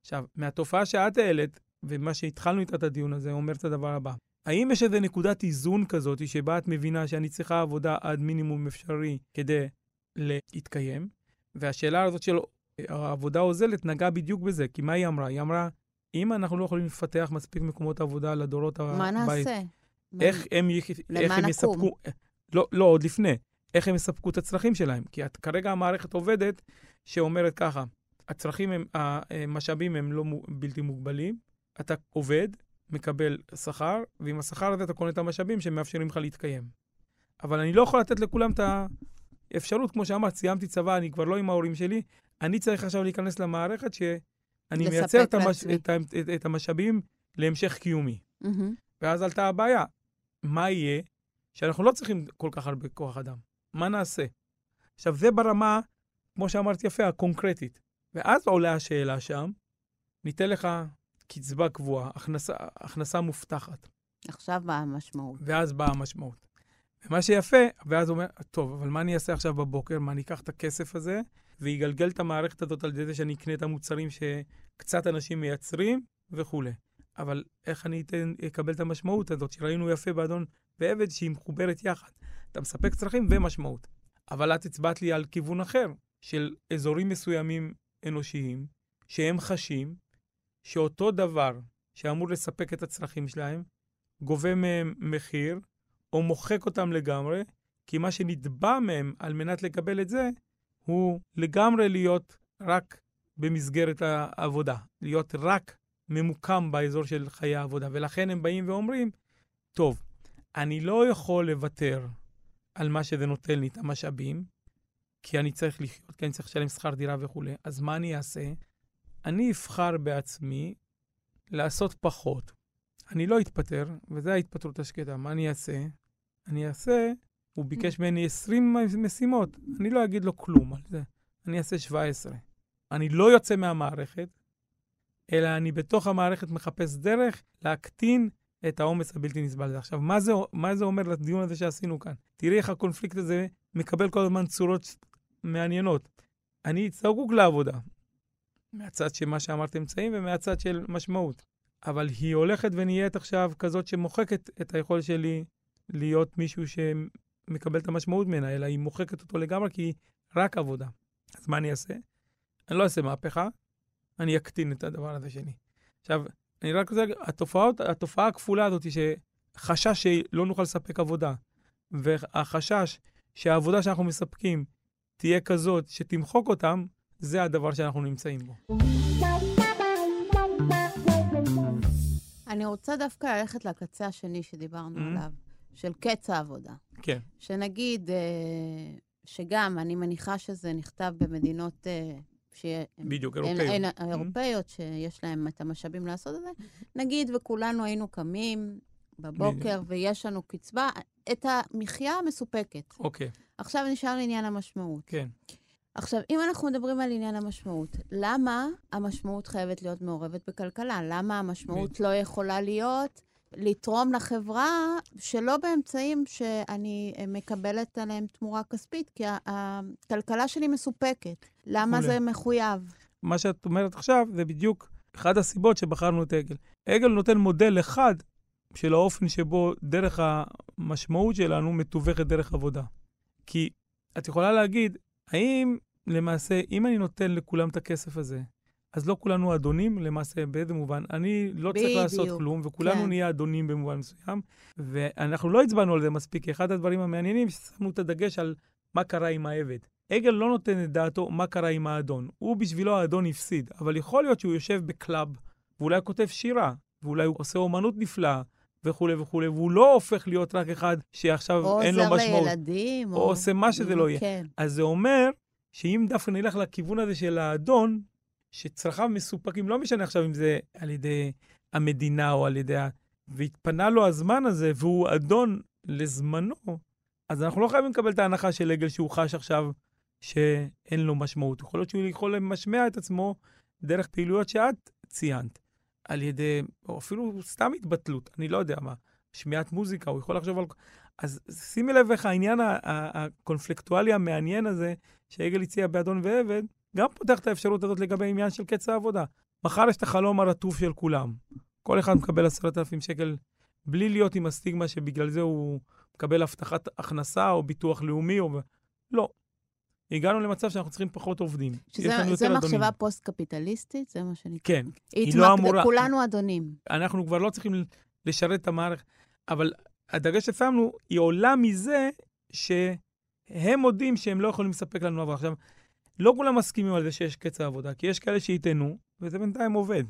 עכשיו, מהתופעה שאת העלית, ומה שהתחלנו איתה את הדיון הזה, אומר את הדבר הבא. האם יש איזו נקודת איזון כזאת שבה את מבינה שאני צריכה עבודה עד מינימום אפשרי כדי להתקיים? והשאלה הזאת של העבודה הוזלת נגעה בדיוק בזה, כי מה היא אמרה? היא אמרה, אם אנחנו לא יכולים לפתח מספיק מקומות עבודה לדורות הבאים... מה נעשה? איך הם, איך הם יספקו... לא, לא, עוד לפני. איך הם יספקו את הצרכים שלהם. כי את, כרגע המערכת עובדת שאומרת ככה, הצרכים הם, המשאבים הם לא בלתי מוגבלים, אתה עובד, מקבל שכר, ועם השכר הזה אתה קונה את המשאבים שמאפשרים לך להתקיים. אבל אני לא יכול לתת לכולם את האפשרות, כמו שאמרת, סיימתי צבא, אני כבר לא עם ההורים שלי, אני צריך עכשיו להיכנס למערכת שאני מייצר את, המש... את, את, את, את המשאבים להמשך קיומי. Mm-hmm. ואז עלתה הבעיה, מה יהיה שאנחנו לא צריכים כל כך הרבה כוח אדם? מה נעשה? עכשיו, זה ברמה, כמו שאמרתי יפה, הקונקרטית. ואז עולה השאלה שם, ניתן לך קצבה קבועה, הכנסה, הכנסה מובטחת. עכשיו באה המשמעות. ואז באה המשמעות. ומה שיפה, ואז הוא אומר, טוב, אבל מה אני אעשה עכשיו בבוקר? מה, אני אקח את הכסף הזה ויגלגל את המערכת הזאת על ידי זה שאני אקנה את המוצרים שקצת אנשים מייצרים וכולי. אבל איך אני אתן, אקבל את המשמעות הזאת, שראינו יפה באדון ועבד, שהיא מחוברת יחד. אתה מספק צרכים ומשמעות. אבל את הצבעת לי על כיוון אחר, של אזורים מסוימים אנושיים, שהם חשים שאותו דבר שאמור לספק את הצרכים שלהם, גובה מהם מחיר, או מוחק אותם לגמרי, כי מה שנתבע מהם על מנת לקבל את זה, הוא לגמרי להיות רק במסגרת העבודה, להיות רק ממוקם באזור של חיי העבודה. ולכן הם באים ואומרים, טוב, אני לא יכול לוותר על מה שזה נותן לי, את המשאבים, כי אני צריך לחיות, כי אני צריך לשלם שכר דירה וכולי. אז מה אני אעשה? אני אבחר בעצמי לעשות פחות. אני לא אתפטר, וזו ההתפטרות השקטה. מה אני אעשה? אני אעשה, הוא ביקש ממני 20 משימות, אני לא אגיד לו כלום על זה. אני אעשה 17. אני לא יוצא מהמערכת, אלא אני בתוך המערכת מחפש דרך להקטין את העומס הבלתי נסבל הזה. עכשיו, מה זה, מה זה אומר לדיון הזה שעשינו כאן? תראי איך הקונפליקט הזה מקבל כל הזמן צורות מעניינות. אני זקוק לעבודה, מהצד של מה שאמרת אמצעים ומהצד של משמעות. אבל היא הולכת ונהיית עכשיו כזאת שמוחקת את היכולת שלי להיות מישהו שמקבל את המשמעות ממנה, אלא היא מוחקת אותו לגמרי כי היא רק עבודה. אז מה אני אעשה? אני לא אעשה מהפכה, אני אקטין את הדבר הזה שלי. עכשיו, אני רק רוצה להגיד, התופעה הכפולה הזאת שחשש שלא נוכל לספק עבודה, והחשש שהעבודה שאנחנו מספקים תהיה כזאת שתמחוק אותם, זה הדבר שאנחנו נמצאים בו. אני רוצה דווקא ללכת לקצה השני שדיברנו mm-hmm. עליו, של קץ העבודה. כן. שנגיד, אה, שגם, אני מניחה שזה נכתב במדינות... אה, שיהיה... בדיוק, אירופאיות. אין, אין, אירופאיות, שיש להם את המשאבים לעשות את זה. נגיד, וכולנו היינו קמים בבוקר, בדיוק. ויש לנו קצבה, את המחיה המסופקת. אוקיי. עכשיו נשאר עניין המשמעות. כן. עכשיו, אם אנחנו מדברים על עניין המשמעות, למה המשמעות חייבת להיות מעורבת בכלכלה? למה המשמעות לא יכולה להיות לתרום לחברה שלא באמצעים שאני אה, מקבלת עליהם תמורה כספית, כי הכלכלה שלי מסופקת. למה. זה מחויב? מה שאת אומרת עכשיו זה בדיוק אחת הסיבות שבחרנו את עגל. עגל נותן מודל אחד של האופן שבו דרך המשמעות שלנו מתווכת דרך עבודה. כי את יכולה להגיד, האם למעשה, אם אני נותן לכולם את הכסף הזה, אז לא כולנו אדונים, למעשה, באיזה מובן? אני לא צריך בדיוק, לעשות כלום, וכולנו כן. נהיה אדונים במובן מסוים, ואנחנו לא הצבענו על זה מספיק, כי אחד הדברים המעניינים, ששמנו את הדגש על מה קרה עם העבד. הגל לא נותן את דעתו מה קרה עם האדון. הוא בשבילו האדון הפסיד, אבל יכול להיות שהוא יושב ב club, ואולי כותב שירה, ואולי הוא עושה אומנות נפלאה, וכולי וכולי, והוא לא הופך להיות רק אחד שעכשיו או אין לו עוזר משמעות. לילדים, או עושה מה שזה לא יהיה. כן. אז זה אומר שאם דווקא נלך לכיוון הזה של האדון, שצרכיו מסופקים, לא משנה עכשיו אם זה על ידי המדינה או על ידי ה... והתפנה לו הזמן הזה, והוא אדון לזמנו, אז אנחנו לא חייבים לקבל את ההנחה של עגל שהוא חש עכשיו שאין לו משמעות. יכול להיות שהוא יכול למשמע את עצמו דרך פעילויות שאת ציינת, על ידי, או אפילו סתם התבטלות, אני לא יודע מה, שמיעת מוזיקה, הוא יכול לחשוב על... אז שימי לב איך העניין הקונפלקטואלי המעניין הזה, שעגל הציע באדון ועבד, גם פותח את האפשרות הזאת לגבי עניין של קץ העבודה. מחר יש את החלום הרטוב של כולם. כל אחד מקבל עשרת אלפים שקל בלי להיות עם הסטיגמה שבגלל זה הוא מקבל הבטחת הכנסה או ביטוח לאומי או... לא. הגענו למצב שאנחנו צריכים פחות עובדים. שזה זה מחשבה. פוסט-קפיטליסטית, זה מה שנקרא. כן, היא לא אמורה- כולנו אדונים. אנחנו כבר לא צריכים לשרת את המערכת, אבל הדגש ששמנו, היא עולה מזה שהם מודים שהם לא יכולים לספק לנו עבודה. עכשיו, לא כולם מסכימים על זה שיש קץ העבודה, כי יש כאלה שיטענו, וזה בינתיים עובד,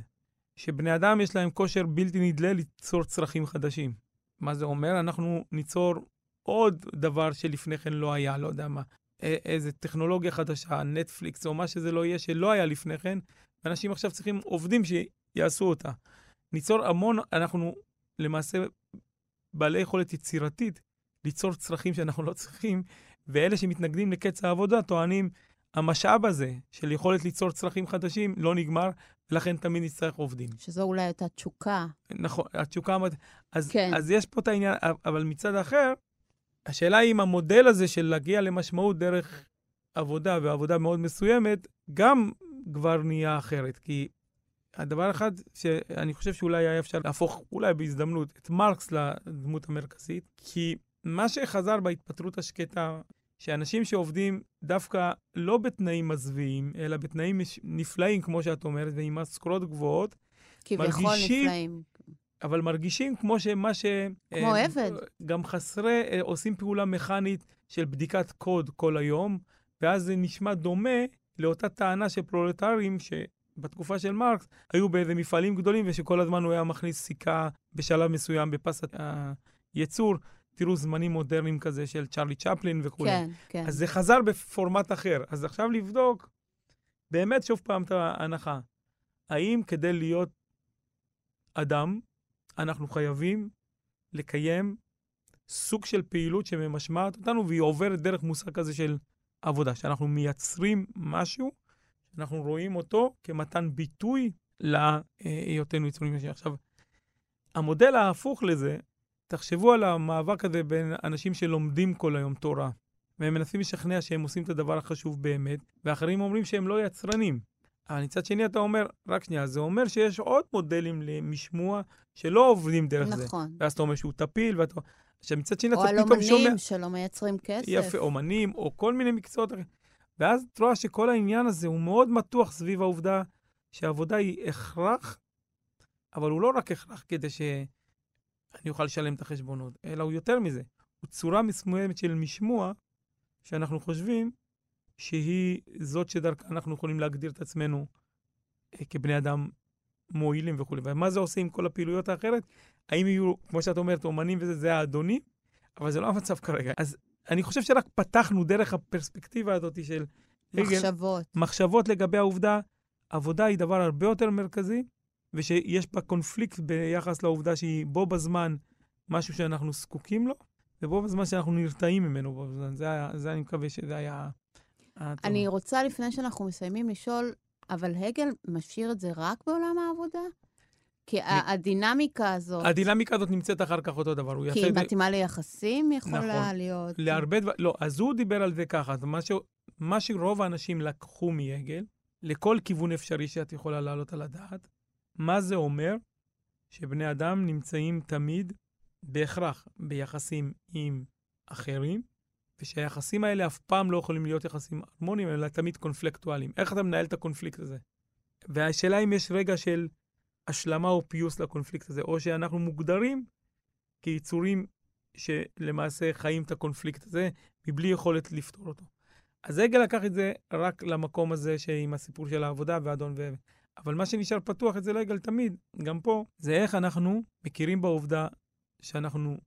שבני אדם יש להם כושר בלתי נדלה ליצור צרכים חדשים. מה זה אומר? אנחנו ניצור עוד דבר שלפני כן לא היה, לא יודע מה, איזה טכנולוגיה חדשה, נטפליקס או מה שזה לא יהיה, שלא היה לפני כן, ואנשים עכשיו צריכים עובדים שיעשו אותה. ניצור המון, אנחנו למעשה בעלי יכולת יצירתית ליצור צרכים שאנחנו לא צריכים, ואלה שמתנגדים לקץ העבודה טוענים, המשאב הזה של יכולת ליצור צרכים חדשים לא נגמר, ולכן תמיד נצטרך עובדים. שזו אולי אותה תשוקה. נכון, התשוקה... אז, כן. אז יש פה את העניין, אבל מצד אחר, השאלה היא אם המודל הזה של להגיע למשמעות דרך עבודה, ועבודה מאוד מסוימת, גם כבר נהיה אחרת. כי הדבר אחד שאני חושב שאולי היה אפשר להפוך, אולי בהזדמנות, את מרקס לדמות המרכזית, כי מה שחזר בהתפטרות השקטה, שאנשים שעובדים דווקא לא בתנאים מזוויעים, אלא בתנאים נפלאים, כמו שאת אומרת, ועם משכורות גבוהות, כביכול מרגישים- נפלאים. אבל מרגישים כמו שמה ש... כמו אה, עבד. גם חסרי, אה, עושים פעולה מכנית של בדיקת קוד כל היום, ואז זה נשמע דומה לאותה טענה של פרולטרים שבתקופה של מרקס היו באיזה מפעלים גדולים, ושכל הזמן הוא היה מכניס סיכה בשלב מסוים בפס הייצור. תראו זמנים מודרניים כזה של צ'רלי צ'פלין וכו'. כן, כן. אז זה חזר בפורמט אחר. אז עכשיו לבדוק, באמת שוב פעם את ההנחה. האם כדי להיות אדם, אנחנו חייבים לקיים סוג של פעילות שממשמעת אותנו, והיא עוברת דרך מושג כזה של עבודה, שאנחנו מייצרים משהו, שאנחנו רואים אותו כמתן ביטוי להיותנו יצורים ישרים. עכשיו, המודל ההפוך לזה, תחשבו על המאבק הזה בין אנשים שלומדים כל היום תורה, והם מנסים לשכנע שהם עושים את הדבר החשוב באמת, ואחרים אומרים שהם לא יצרנים. אבל מצד שני אתה אומר, רק שנייה, זה אומר שיש עוד מודלים למשמוע שלא עובדים דרך זה. נכון. ואז אתה אומר שהוא טפיל, ואתה... עכשיו מצד שני או אתה על פתאום שומע... אומנים שלא מייצרים כסף. יפה, אומנים, או כל מיני מקצועות. ואז את רואה שכל העניין הזה הוא מאוד מתוח סביב העובדה שהעבודה היא הכרח, אבל הוא לא רק הכרח כדי שאני אוכל לשלם את החשבונות, אלא הוא יותר מזה. הוא צורה מסוימת של משמוע, שאנחנו חושבים שהיא זאת שדרכה אנחנו יכולים להגדיר את עצמנו אה, כבני אדם מועילים וכולי. ומה זה עושה עם כל הפעילויות האחרת? האם יהיו, כמו שאת אומרת, אומנים וזה, זה האדונים? אבל זה לא המצב כרגע. אז אני חושב שרק פתחנו דרך הפרספקטיבה הזאת של רגל, מחשבות. מחשבות לגבי העובדה, עבודה היא דבר הרבה יותר מרכזי, ושיש בה קונפליקט ביחס לעובדה שהיא בו בזמן משהו שאנחנו זקוקים לו, ובו בזמן שאנחנו נרתעים ממנו בו בזמן. זה, היה, זה אני מקווה שזה היה... הטוב. אני רוצה, לפני שאנחנו מסיימים, לשאול, אבל הגל משאיר את זה רק בעולם העבודה? כי הדינמיקה הזאת... הדינמיקה הזאת נמצאת אחר כך אותו דבר. כי היא מתאימה ליחסים יכולה נכון. להיות... להרבה דברים, לא, אז הוא דיבר על זה ככה. מה שרוב האנשים לקחו מיגל, לכל כיוון אפשרי שאת יכולה להעלות על הדעת, מה זה אומר? שבני אדם נמצאים תמיד בהכרח ביחסים עם אחרים, ושהיחסים האלה אף פעם לא יכולים להיות יחסים הרמוניים, אלא תמיד קונפלקטואליים. איך אתה מנהל את הקונפליקט הזה? והשאלה אם יש רגע של השלמה או פיוס לקונפליקט הזה, או שאנחנו מוגדרים כיצורים שלמעשה חיים את הקונפליקט הזה מבלי יכולת לפתור אותו. אז רגע לקח את זה רק למקום הזה עם הסיפור של העבודה ואדון ועבד. אבל מה שנשאר פתוח אצל רגל תמיד, גם פה, זה איך אנחנו מכירים בעובדה שאנחנו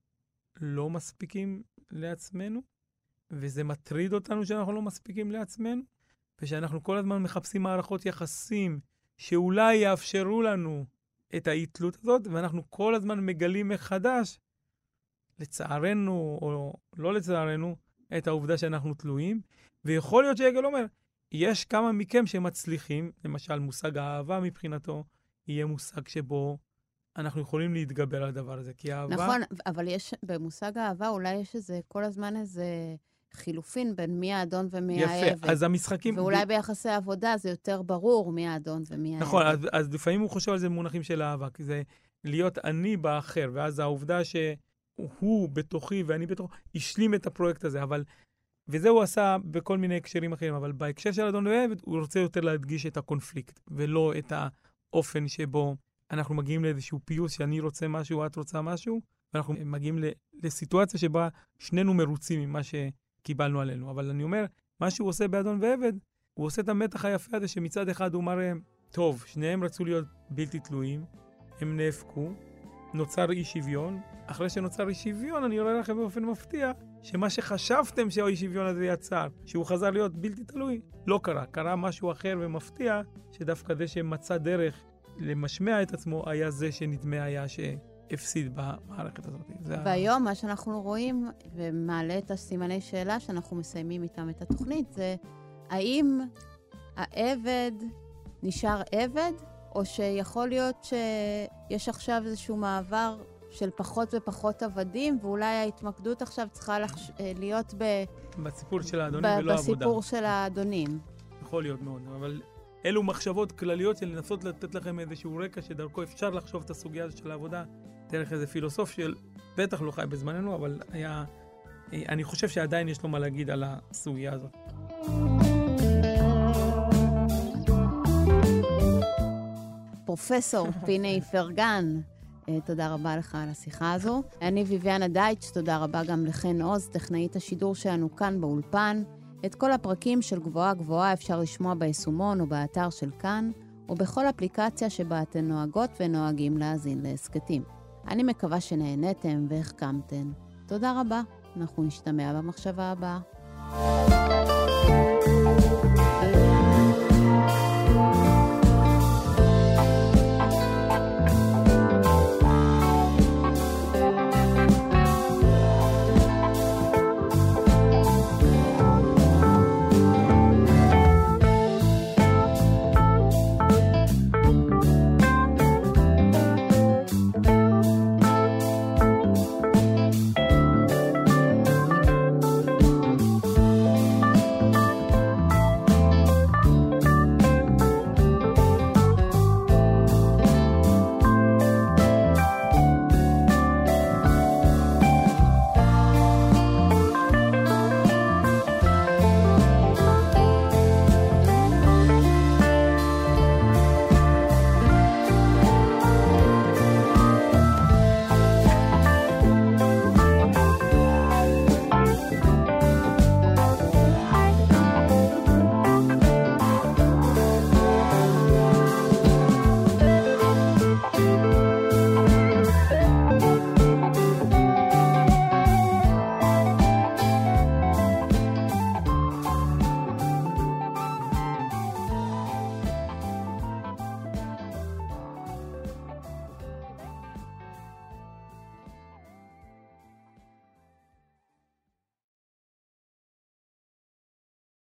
לא מספיקים לעצמנו, וזה מטריד אותנו שאנחנו לא מספיקים לעצמנו, ושאנחנו כל הזמן מחפשים מערכות יחסים שאולי יאפשרו לנו את האי-תלות הזאת, ואנחנו כל הזמן מגלים מחדש, לצערנו או לא לצערנו, את העובדה שאנחנו תלויים. ויכול להיות שיגל אומר, יש כמה מכם שמצליחים, למשל מושג האהבה מבחינתו, יהיה מושג שבו אנחנו יכולים להתגבר על הדבר הזה, כי אהבה... נכון, אבל יש, במושג האהבה אולי יש איזה, כל הזמן איזה חילופין בין מי האדון ומי יפה, העבד. יפה, אז המשחקים... ואולי ב... ביחסי עבודה זה יותר ברור מי האדון ומי נכון, העבד. נכון, אז, אז לפעמים הוא חושב על זה במונחים של אהבה, כי זה להיות אני באחר, ואז העובדה שהוא בתוכי ואני בתוכו, השלים את הפרויקט הזה, אבל... וזה הוא עשה בכל מיני הקשרים אחרים, אבל בהקשר של אדון ואהבת, הוא רוצה יותר להדגיש את הקונפליקט, ולא את האופן שבו אנחנו מגיעים לאיזשהו פיוס שאני רוצה משהו, את רוצה משהו, ואנחנו מגיעים לסיטואציה שבה שנינו מרוצים ממה שקיבלנו עלינו. אבל אני אומר, מה שהוא עושה באדון ועבד, הוא עושה את המתח היפה הזה שמצד אחד הוא מראה, טוב, שניהם רצו להיות בלתי תלויים, הם נאבקו, נוצר אי שוויון, אחרי שנוצר אי שוויון, אני רואה לכם באופן מפתיע, שמה שחשבתם שהאי שוויון הזה יצר, שהוא חזר להיות בלתי תלוי, לא קרה. קרה משהו אחר ומפתיע, שדווקא זה שמצא דרך למשמע את עצמו, היה זה שנדמה היה שהפסיד במערכת הזאת. והיום ה... מה שאנחנו רואים, ומעלה את הסימני שאלה שאנחנו מסיימים איתם את התוכנית, זה האם העבד נשאר עבד, או שיכול להיות שיש עכשיו איזשהו מעבר של פחות ופחות עבדים, ואולי ההתמקדות עכשיו צריכה לחש... אה, להיות ב... בסיפור של האדונים ב... ולא עבודה. בסיפור של האדונים. יכול להיות מאוד, אבל אלו מחשבות כלליות של לנסות לתת לכם איזשהו רקע שדרכו אפשר לחשוב את הסוגיה הזאת של העבודה דרך איזה פילוסוף של בטח לא חי בזמננו, אבל היה... אני חושב שעדיין יש לו מה להגיד על הסוגיה הזאת. פרופסור <laughs> פיני פרגן, אה, תודה רבה לך על השיחה הזו. אני ביביאנה דייטש, תודה רבה גם לחן עוז, טכנאית השידור שלנו כאן באולפן. את כל הפרקים של גבוהה גבוהה אפשר לשמוע ביישומון או באתר של כאן, או בכל אפליקציה שבה אתן נוהגות ונוהגים להאזין להסכתים. אני מקווה שנהניתם והחכמתן. תודה רבה, אנחנו נשתמע במחשבה הבאה.